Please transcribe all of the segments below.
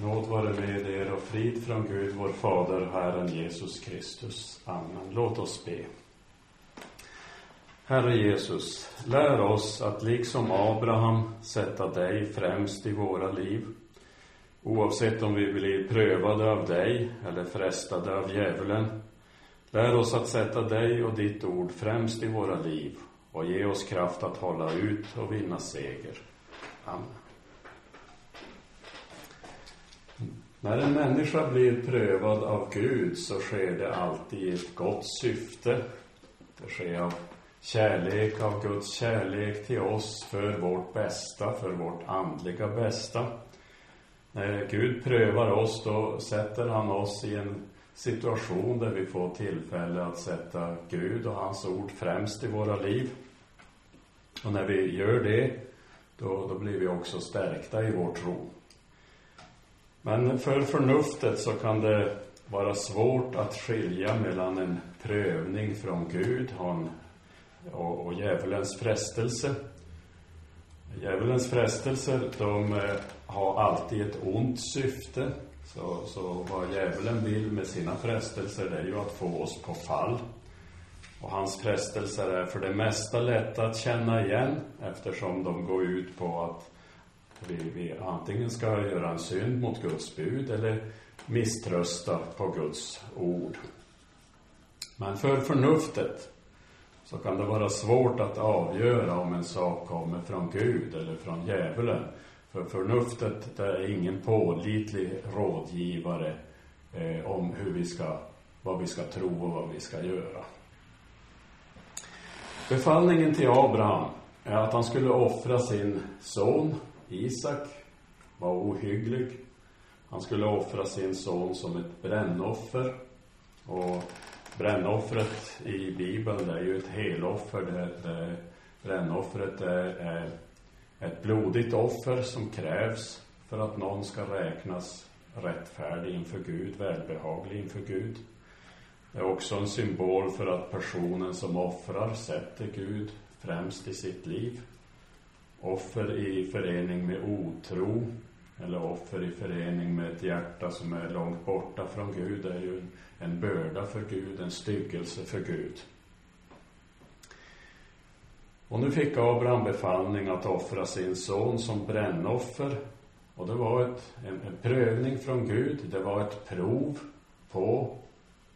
Nåd vare med er och frid från Gud, vår Fader, Herren Jesus Kristus. Amen. Låt oss be. Herre Jesus, lär oss att liksom Abraham sätta dig främst i våra liv. Oavsett om vi blir prövade av dig eller frestade av djävulen. Lär oss att sätta dig och ditt ord främst i våra liv och ge oss kraft att hålla ut och vinna seger. Amen. När en människa blir prövad av Gud så sker det alltid i ett gott syfte. Det sker av kärlek, av Guds kärlek till oss för vårt bästa, för vårt andliga bästa. När Gud prövar oss då sätter han oss i en situation där vi får tillfälle att sätta Gud och hans ord främst i våra liv. Och när vi gör det, då, då blir vi också stärkta i vår tro. Men för förnuftet så kan det vara svårt att skilja mellan en prövning från Gud och, och, djävulens frestelse. Djävulens frestelser, de eh, har alltid ett ont syfte. Så, så vad djävulen vill med sina frestelser, det är ju att få oss på fall. Och hans frestelser är för det mesta lätta att känna igen eftersom de går ut på att vi, vi antingen ska göra en synd mot Guds bud eller misströsta på Guds ord. Men för förnuftet så kan det vara svårt att avgöra om en sak kommer från Gud eller från djävulen. För förnuftet det är ingen pålitlig rådgivare eh, om hur vi ska, vad vi ska tro och vad vi ska göra. Befallningen till Abraham är att han skulle offra sin son Isak var ohygglig. Han skulle offra sin son som ett brännoffer. Och brännoffret i Bibeln, det är ju ett heloffer. Det, det, brännoffret är, är ett blodigt offer som krävs för att någon ska räknas rättfärdig inför Gud, välbehaglig inför Gud. Det är också en symbol för att personen som offrar sätter Gud främst i sitt liv. Offer i förening med otro eller offer i förening med ett hjärta som är långt borta från Gud är ju en börda för Gud, en styggelse för Gud. Och nu fick Abraham befallning att offra sin son som brännoffer. Och det var ett, en, en prövning från Gud. Det var ett prov på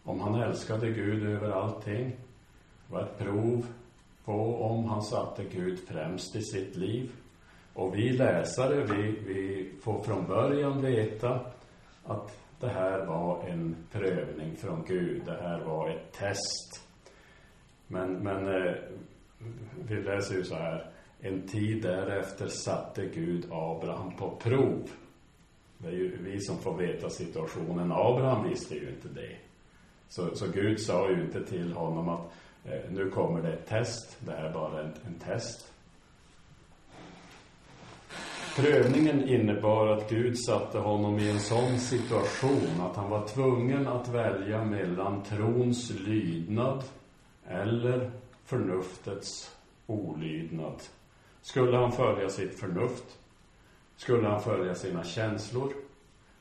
om han älskade Gud över allting. Det var ett prov på om han satte Gud främst i sitt liv. Och vi läsare, vi, vi får från början veta att det här var en prövning från Gud. Det här var ett test. Men, men eh, vi läser ju så här. En tid därefter satte Gud Abraham på prov. Det är ju vi som får veta situationen. Abraham visste ju inte det. Så, så Gud sa ju inte till honom att Eh, nu kommer det ett test. Det här är bara en, en test. Prövningen innebar att Gud satte honom i en sån situation att han var tvungen att välja mellan trons lydnad eller förnuftets olydnad. Skulle han följa sitt förnuft? Skulle han följa sina känslor?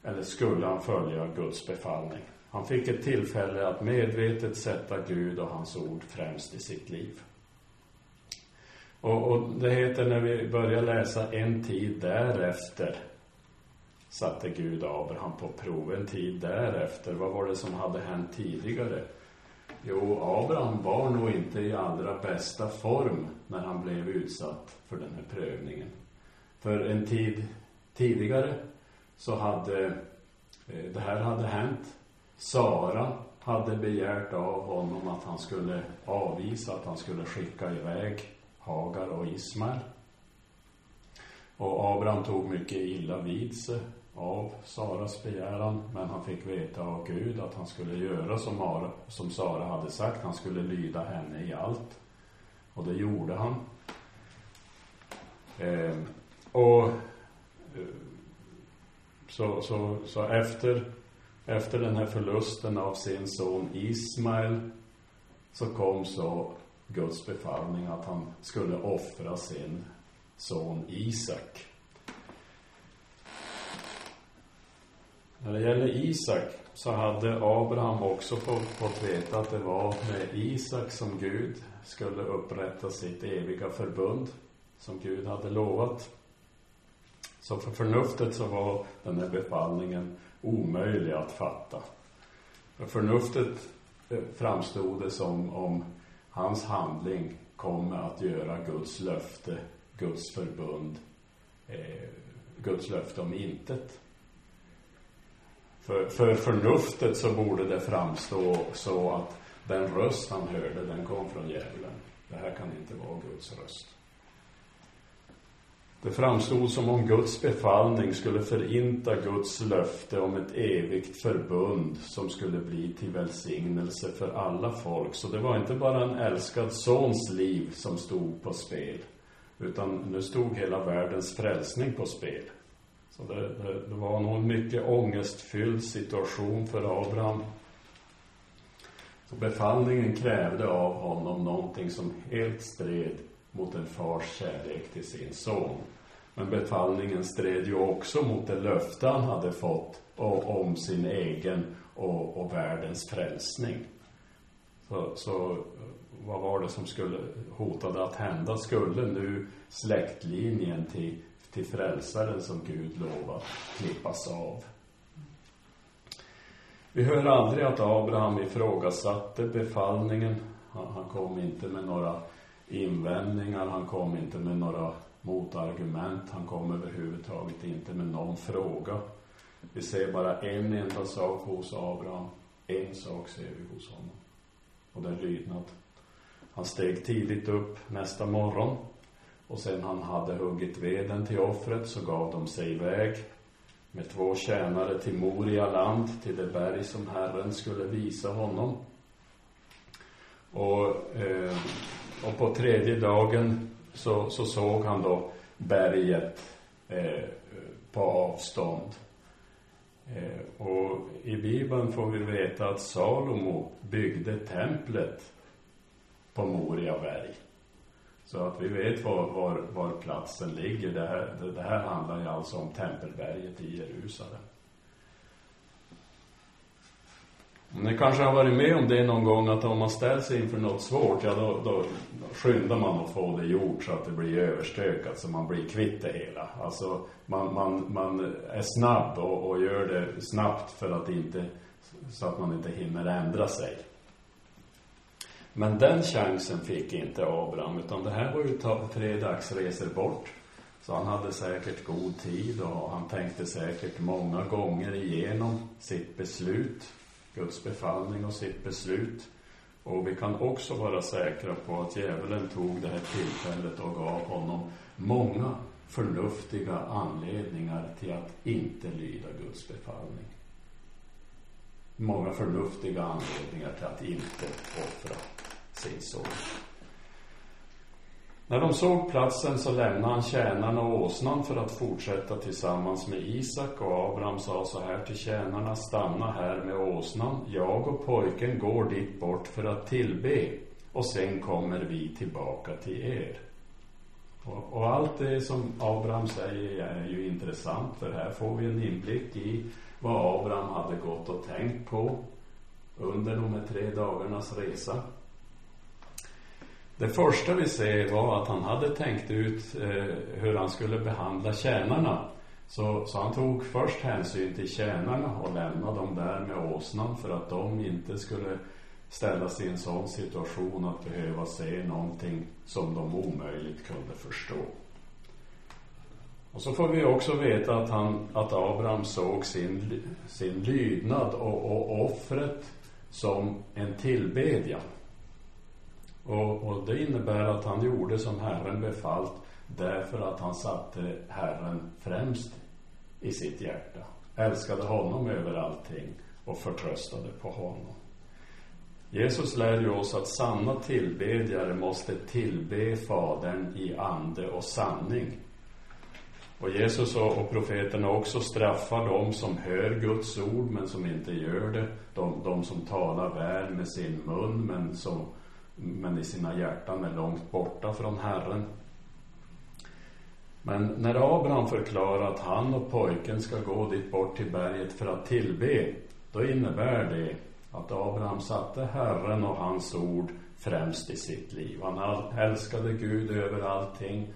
Eller skulle han följa Guds befallning? Han fick ett tillfälle att medvetet sätta Gud och hans ord främst i sitt liv. Och, och det heter när vi börjar läsa en tid därefter satte Gud Abraham på prov. En tid därefter, vad var det som hade hänt tidigare? Jo, Abraham var nog inte i allra bästa form när han blev utsatt för den här prövningen. För en tid tidigare så hade eh, det här hade hänt Sara hade begärt av honom att han skulle avvisa, att han skulle skicka iväg Hagar och Ismael. Och Abraham tog mycket illa vid sig av Saras begäran, men han fick veta av Gud att han skulle göra som, Ara, som Sara hade sagt, han skulle lyda henne i allt. Och det gjorde han. Ehm, eh, och så, så, så efter efter den här förlusten av sin son Ismael så kom så Guds befallning att han skulle offra sin son Isak. När det gäller Isak så hade Abraham också fått, fått veta att det var med Isak som Gud skulle upprätta sitt eviga förbund som Gud hade lovat. Så för förnuftet så var den här befallningen omöjlig att fatta. För förnuftet eh, framstod det som om hans handling kommer att göra Guds löfte, Guds förbund, eh, Guds löfte om intet. För, för förnuftet så borde det framstå så att den röst han hörde, den kom från djävulen. Det här kan inte vara Guds röst. Det framstod som om Guds befallning skulle förinta Guds löfte om ett evigt förbund som skulle bli till välsignelse för alla folk. Så det var inte bara en älskad sons liv som stod på spel, utan nu stod hela världens frälsning på spel. Så det, det, det var nog en mycket ångestfylld situation för Abraham. Så befallningen krävde av honom någonting som helt stred mot en fars kärlek till sin son. Men befallningen stred ju också mot det löfte han hade fått om sin egen och, och världens frälsning. Så, så eh, vad var det som skulle hotade att hända? Skulle nu släktlinjen till, till frälsaren som Gud lovat klippas av? Vi hör aldrig att Abraham ifrågasatte befallningen. Han, han kom inte med några invändningar, han kom inte med några motargument, han kom överhuvudtaget inte med någon fråga. Vi ser bara en enda sak hos Abraham. En sak ser vi hos honom. Och det är lydnad. Han steg tidigt upp nästa morgon. Och sen han hade huggit veden till offret så gav de sig iväg med två tjänare till Moria land, till det berg som Herren skulle visa honom. Och, eh, och på tredje dagen så, så såg han då berget eh, på avstånd. Eh, och i Bibeln får vi veta att Salomo byggde templet på Moria berg. Så att vi vet var, var, var platsen ligger. Det här, det, det här handlar ju alltså om tempelberget i Jerusalem. Ni kanske har varit med om det någon gång att om man ställs inför något svårt, ja då, då skyndar man att få det gjort så att det blir överstökat, så man blir kvitt det hela. Alltså, man, man, man är snabb och, och gör det snabbt för att inte, så att man inte hinner ändra sig. Men den chansen fick inte Abraham, utan det här var ju tre dagsresor bort. Så han hade säkert god tid och han tänkte säkert många gånger igenom sitt beslut, Guds befallning och sitt beslut. Och vi kan också vara säkra på att djävulen tog det här tillfället och gav honom många förnuftiga anledningar till att inte lyda Guds befallning. Många förnuftiga anledningar till att inte offra sin son. När de såg platsen så lämnade han tjänarna och åsnan för att fortsätta tillsammans med Isak och Abraham sa så här till tjänarna, stanna här med åsnan. Jag och pojken går dit bort för att tillbe och sen kommer vi tillbaka till er. Och, och allt det som Abraham säger är ju intressant för här får vi en inblick i vad Abraham hade gått och tänkt på under de här tre dagarnas resa. Det första vi ser var att han hade tänkt ut eh, hur han skulle behandla tjänarna. Så, så han tog först hänsyn till tjänarna och lämnade dem där med åsnan för att de inte skulle ställas i en sån situation att behöva se någonting som de omöjligt kunde förstå. Och så får vi också veta att, han, att Abraham såg sin, sin lydnad och, och offret som en tillbedjan. Och, och det innebär att han gjorde som Herren befallt därför att han satte Herren främst i sitt hjärta. Älskade honom över allting och förtröstade på honom. Jesus lär ju oss att sanna tillbedjare måste tillbe Fadern i ande och sanning. Och Jesus och, profeterna också straffar dem som hör Guds ord men som inte gör det. De, de som talar väl med sin mun men som men i sina hjärtan är långt borta från Herren. Men när Abraham förklarar att han och pojken ska gå dit bort till berget för att tillbe, då innebär det att Abraham satte Herren och hans ord främst i sitt liv. Han älskade Gud över allting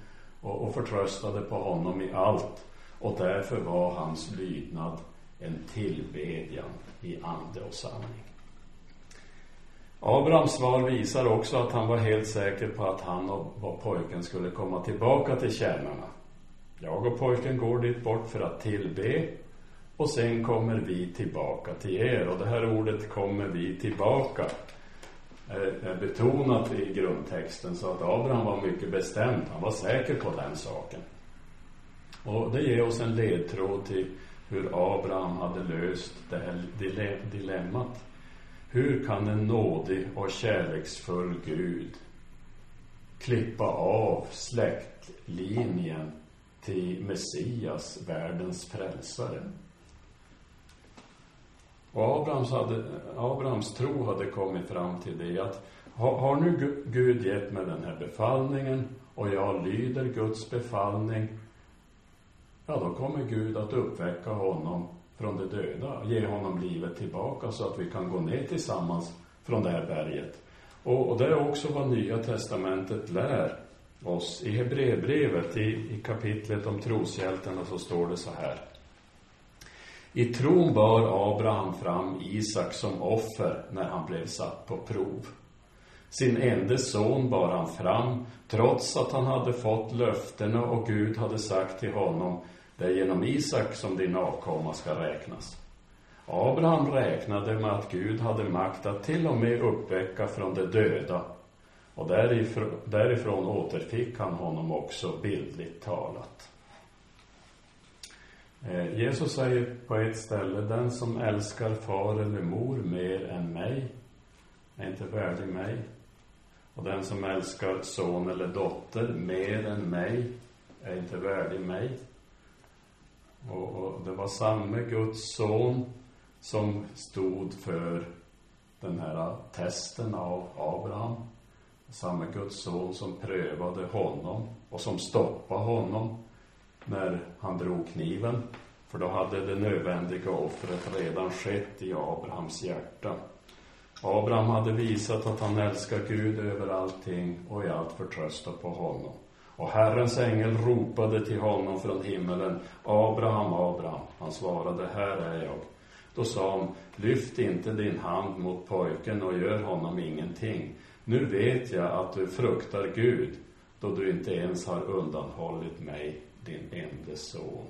och, och förtröstade på honom i allt. Och därför var hans lydnad en tillbedjan i ande och sanning. Abrahams svar visar också att han var helt säker på att han och pojken skulle komma tillbaka till tjänarna. Jag och pojken går dit bort för att tillbe och sen kommer vi tillbaka till er. Och det här ordet kommer vi tillbaka eh, är betonat i grundtexten så att Abraham var mycket bestämd. Han var säker på den saken. Och det ger oss en ledtråd till hur Abraham hade löst det här dilemmat. Hur kan en nådig och kärleksfull Gud klippa av släktlinjen till Messias, världens frälsare? Och Abrahams, hade, Abrahams tro hade kommit fram till det att har, har nu Gud gett mig den här befallningen och jag lyder Guds befallning ja, då kommer Gud att uppväcka honom från de döda, ge honom livet tillbaka så att vi kan gå ner tillsammans från det här berget. Och, och det är också vad Nya Testamentet lär oss. I Hebreerbrevet, i, i kapitlet om troshjältarna, så står det så här. I tron bar Abraham fram Isak som offer när han blev satt på prov. Sin enda son bar han fram, trots att han hade fått löftena och Gud hade sagt till honom, det är genom Isak som din avkomma ska räknas. Abraham räknade med att Gud hade makt att till och med uppväcka från de döda. Och därifrån, därifrån återfick han honom också bildligt talat. Eh, Jesus säger på ett ställe, den som älskar far eller mor mer än mig är inte värdig mig. Och den som älskar son eller dotter mer än mig är inte värdig mig. Och, och det var samme Guds son som stod för den här testen av Abraham. Samme Guds son som prövade honom och som stoppade honom när han drog kniven. För då hade det nödvändiga offret redan skett i Abrahams hjärta. Abraham hade visat att han älskar Gud över allting och i allt förtröstar på honom. Och Herrens ängel ropade till honom från himmelen, Abraham, Abraham. Han svarade, här är jag. Då sa han, lyft inte din hand mot pojken och gör honom ingenting. Nu vet jag att du fruktar Gud, då du inte ens har undanhållit mig, din enda son.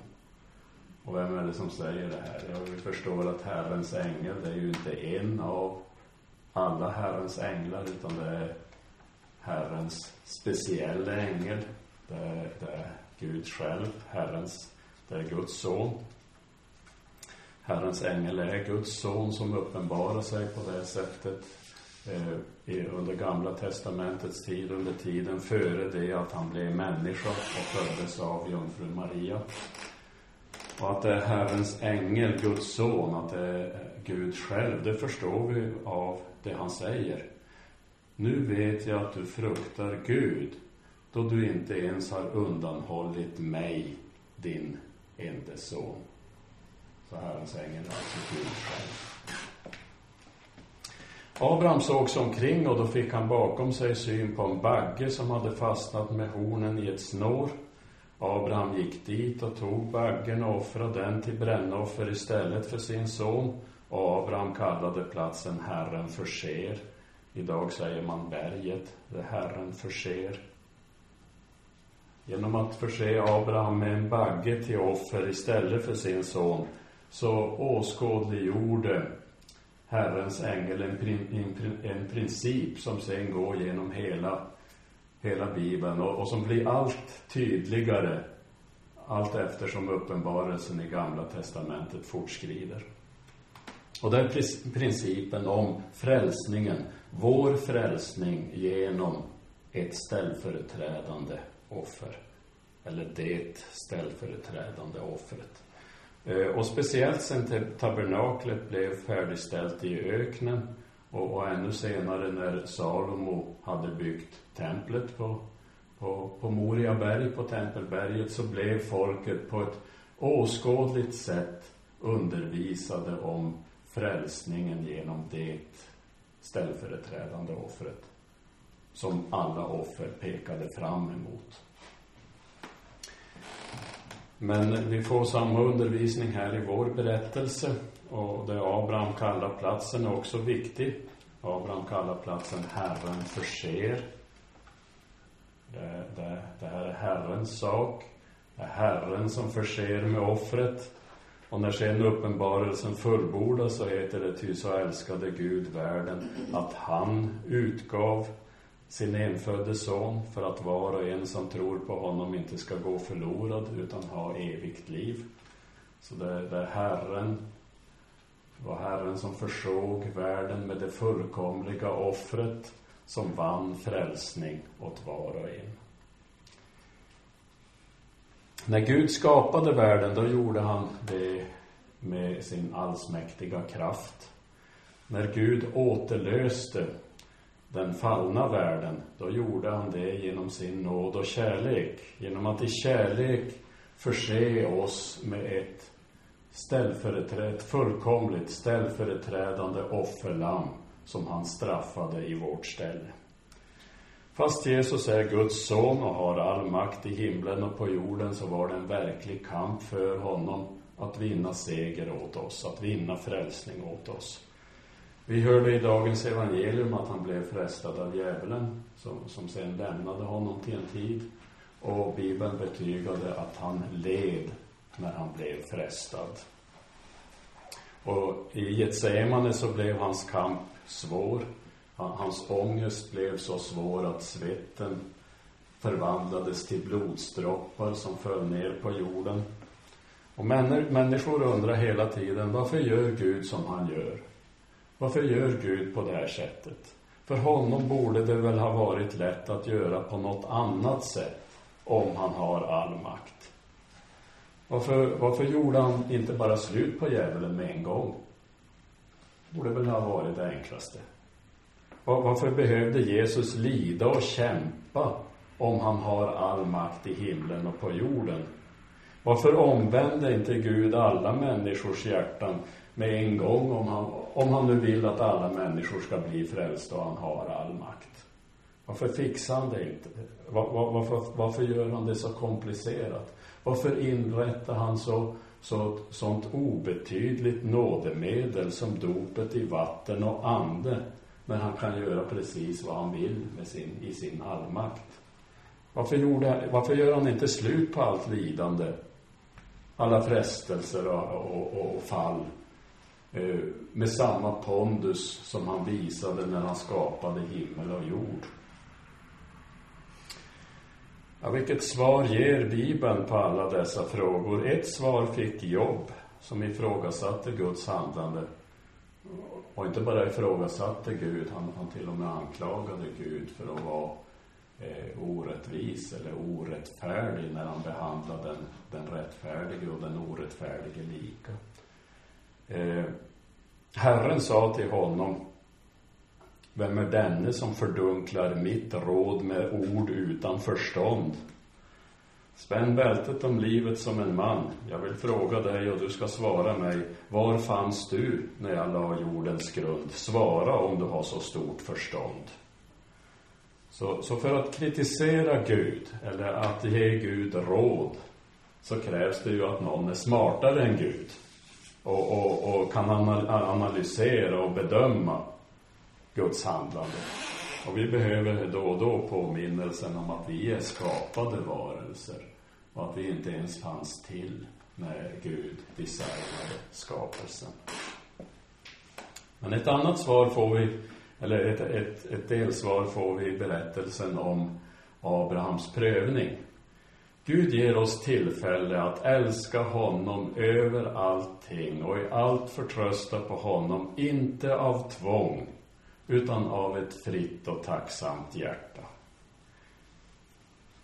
Och vem är det som säger det här? Ja, vi förstår att Herrens ängel, det är ju inte en av alla Herrens änglar, utan det är Herrens speciella ängel. Det är, det är Gud själv, Herrens, det är Guds son. Herrens ängel är Guds son som uppenbarar sig på det sättet eh, under Gamla Testamentets tid, under tiden före det att han blev människa och föddes av jungfru Maria. Och att det är Herrens ängel, Guds son, att det är Gud själv, det förstår vi av det han säger. Nu vet jag att du fruktar Gud, då du inte ens har undanhållit mig, din enda son. Så Herrens ängel alltså Gud själv. Abraham såg sig omkring och då fick han bakom sig syn på en bagge som hade fastnat med hornen i ett snår. Abraham gick dit och tog baggen och offrade den till brännoffer istället för sin son. Och Abraham kallade platsen Herren förser. Idag säger man berget, det Herren förser. Genom att förse Abraham med en bagge till offer istället för sin son så åskådliggjorde Herrens ängel en, en, en princip som sen går genom hela hela Bibeln och, och som blir allt tydligare allt eftersom uppenbarelsen i Gamla Testamentet fortskrider. Och det är principen om frälsningen, vår frälsning genom ett ställföreträdande offer. Eller det ställföreträdande offret. Eh, och speciellt sen tabernaklet blev färdigställt i öknen och, och ännu senare när Salomo hade byggt templet på, på, på Moriaberg, på Tempelberget, så blev folket på ett åskådligt sätt undervisade om frälsningen genom det ställföreträdande offret som alla offer pekade fram emot. Men vi får samma undervisning här i vår berättelse och det Abraham kallar platsen är också viktig. Abraham kallar platsen Herren förser. Det, det, det här är Herrens sak. Det är Herren som förser med offret. Och när sen uppenbarelsen fullbordas så heter det ty så älskade Gud världen att han utgav sin enfödde son för att var och en som tror på honom inte ska gå förlorad utan ha evigt liv. Så det, det är Herren, det var Herren som försåg världen med det fullkomliga offret som vann frälsning åt var och en. När Gud skapade världen, då gjorde han det med sin allsmäktiga kraft. När Gud återlöste den fallna världen, då gjorde han det genom sin nåd och kärlek. Genom att i kärlek förse oss med ett ställföreträd, fullkomligt ställföreträdande offerlamm som han straffade i vårt ställe. Fast Jesus är Guds son och har all makt i himlen och på jorden så var det en verklig kamp för honom att vinna seger åt oss, att vinna frälsning åt oss. Vi hörde i dagens evangelium att han blev frestad av djävulen som, som sen lämnade honom till en tid. Och Bibeln betygade att han led när han blev frestad. Och i Getsemane så blev hans kamp svår. Hans ångest blev så svår att svetten förvandlades till blodsdroppar som föll ner på jorden. Och människor undrar hela tiden, varför gör Gud som han gör? Varför gör Gud på det här sättet? För honom borde det väl ha varit lätt att göra på något annat sätt om han har all makt. Varför, varför gjorde han inte bara slut på djävulen med en gång? Det borde väl ha varit det enklaste. Varför behövde Jesus lida och kämpa om han har all makt i himlen och på jorden? Varför omvände inte Gud alla människors hjärtan med en gång om han, om han nu vill att alla människor ska bli frälsta och han har all makt. Varför fixar han det inte? Var, var, varför, varför gör han det så komplicerat? Varför inrättar han så, så, sånt obetydligt nådemedel som dopet i vatten och ande när han kan göra precis vad han vill med sin, i sin allmakt? Varför, gjorde, varför gör han inte slut på allt lidande? Alla frestelser och, och, och fall Eh, med samma pondus som han visade när han skapade himmel och jord. Ja, vilket svar ger Bibeln på alla dessa frågor? Ett svar fick Jobb, som ifrågasatte Guds handlande. Och inte bara ifrågasatte Gud, han, han till och med anklagade Gud för att vara eh, orättvis eller orättfärdig när han behandlade den, den rättfärdige och den orättfärdige lika. Eh, Herren sa till honom, vem är denne som fördunklar mitt råd med ord utan förstånd? Spänn bältet om livet som en man. Jag vill fråga dig och du ska svara mig. Var fanns du när jag la jordens grund? Svara om du har så stort förstånd. Så, så för att kritisera Gud, eller att ge Gud råd, så krävs det ju att någon är smartare än Gud och, och, och kan analysera och bedöma Guds handlande. Och vi behöver då och då påminnelsen om att vi är skapade varelser och att vi inte ens fanns till när Gud designade skapelsen. Men ett annat svar får vi, eller ett, ett, ett delsvar får vi i berättelsen om Abrahams prövning. Gud ger oss tillfälle att älska honom över allting och i allt förtrösta på honom, inte av tvång, utan av ett fritt och tacksamt hjärta.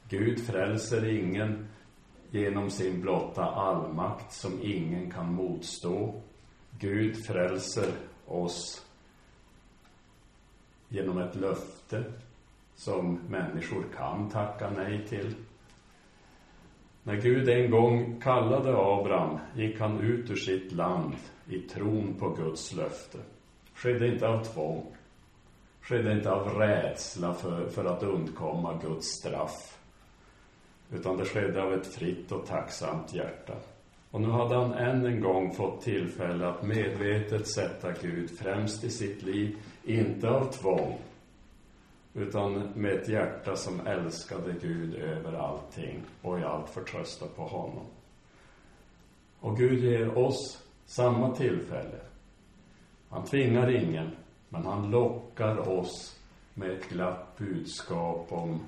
Gud frälser ingen genom sin blotta allmakt som ingen kan motstå. Gud frälser oss genom ett löfte som människor kan tacka nej till. När Gud en gång kallade Abraham gick han ut ur sitt land i tron på Guds löfte. Skedde inte av tvång. Skedde inte av rädsla för, för att undkomma Guds straff. Utan det skedde av ett fritt och tacksamt hjärta. Och nu hade han än en gång fått tillfälle att medvetet sätta Gud främst i sitt liv, inte av tvång, utan med ett hjärta som älskade Gud över allting och i allt förtrösta på honom. Och Gud ger oss samma tillfälle. Han tvingar ingen, men han lockar oss med ett glatt budskap om,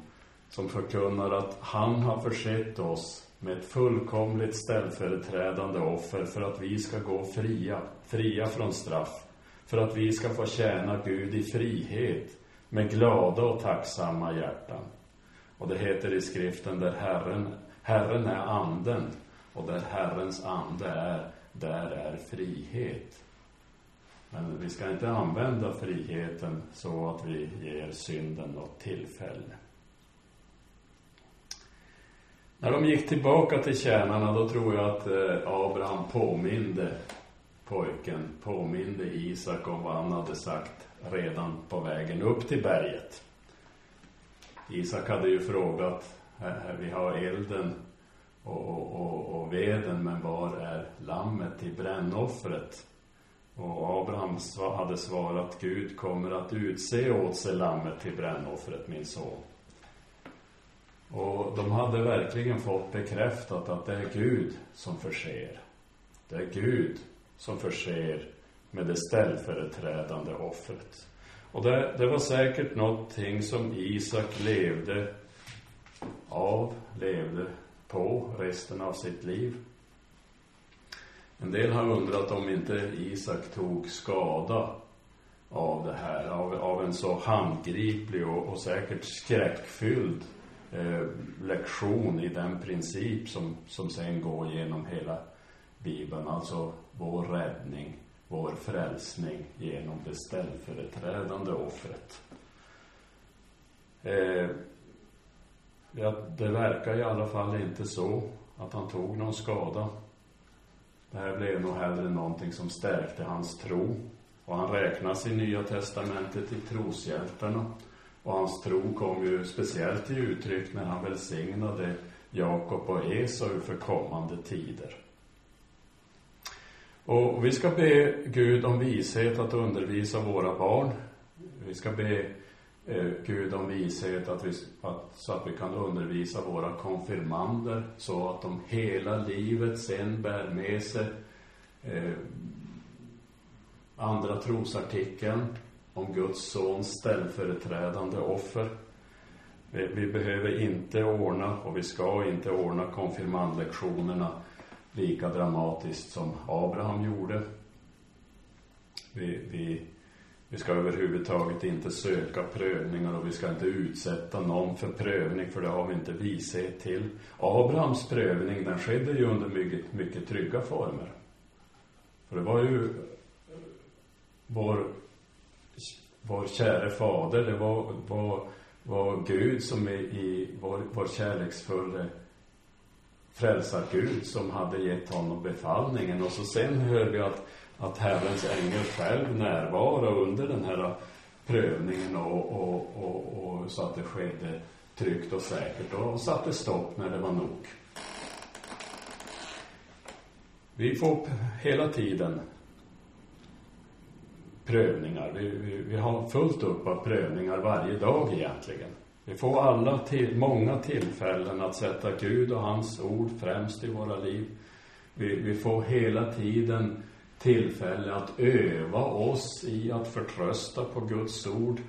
som förkunnar att han har försett oss med ett fullkomligt ställföreträdande offer för att vi ska gå fria, fria från straff, för att vi ska få tjäna Gud i frihet med glada och tacksamma hjärtan. Och det heter i skriften där Herren, Herren är anden och där Herrens ande är, där är frihet. Men vi ska inte använda friheten så att vi ger synden något tillfälle. När de gick tillbaka till tjänarna, då tror jag att eh, Abraham påminde pojken, påminde Isak om vad han hade sagt redan på vägen upp till berget. Isak hade ju frågat, vi har elden och, och, och, och veden, men var är lammet till brännoffret? Och Abraham hade svarat, Gud kommer att utse åt sig lammet till brännoffret, min son. Och de hade verkligen fått bekräftat att det är Gud som förser. Det är Gud som förser med det ställföreträdande offret. Och det, det var säkert någonting som Isak levde av, levde på resten av sitt liv. En del har undrat om inte Isak tog skada av det här, av, av en så handgriplig och, och säkert skräckfylld eh, lektion i den princip som, som sen går genom hela Bibeln, alltså vår räddning, vår frälsning genom det ställföreträdande offret. Eh, ja, det verkar i alla fall inte så att han tog någon skada. Det här blev nog hellre någonting som stärkte hans tro. Och han räknas i Nya Testamentet till troshjältarna. Och hans tro kom ju speciellt till uttryck när han välsignade Jakob och Esau för kommande tider. Och vi ska be Gud om vishet att undervisa våra barn. Vi ska be eh, Gud om vishet att vi, att, så att vi kan undervisa våra konfirmander så att de hela livet sen bär med sig eh, andra trosartikeln om Guds sons ställföreträdande offer. Vi, vi behöver inte ordna, och vi ska inte ordna konfirmandlektionerna lika dramatiskt som Abraham gjorde. Vi, vi, vi ska överhuvudtaget inte söka prövningar och vi ska inte utsätta någon för prövning för det har vi inte vishet till. Abrahams prövning den skedde ju under mycket, mycket trygga former. För det var ju vår, vår käre fader, det var, var, var Gud som i, i vår, vår kärleksfulla frälsargud som hade gett honom befallningen. Och så sen hör vi att, att Herrens ängel själv närvarade under den här prövningen och, och, och, och så att det skedde tryggt och säkert och satte stopp när det var nog. Vi får hela tiden prövningar. Vi, vi, vi har fullt upp av prövningar varje dag egentligen. Vi får alla till, många tillfällen att sätta Gud och hans ord främst i våra liv. Vi, vi får hela tiden tillfälle att öva oss i att förtrösta på Guds ord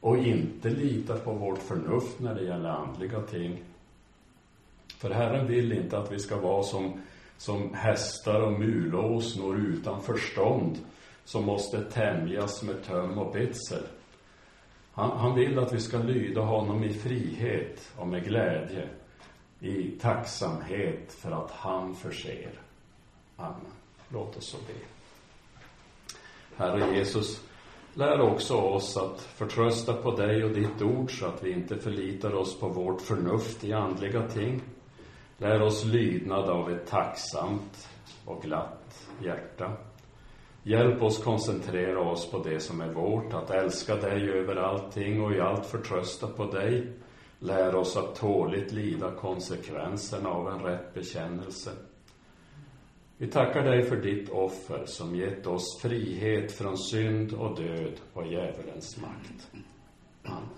och inte lita på vårt förnuft när det gäller andliga ting. För Herren vill inte att vi ska vara som, som hästar och mulåsnor utan förstånd som måste tämjas med töm och betsel. Han, han vill att vi ska lyda honom i frihet och med glädje, i tacksamhet för att han förser. Amen. Låt oss så be. Herre Jesus, Lär också oss att förtrösta på dig och ditt ord så att vi inte förlitar oss på vårt förnuft i andliga ting. Lär oss lydnad av ett tacksamt och glatt hjärta. Hjälp oss koncentrera oss på det som är vårt, att älska dig över allting och i allt förtrösta på dig. Lär oss att tåligt lida konsekvenserna av en rätt bekännelse. Vi tackar dig för ditt offer som gett oss frihet från synd och död och djävulens makt. Amen.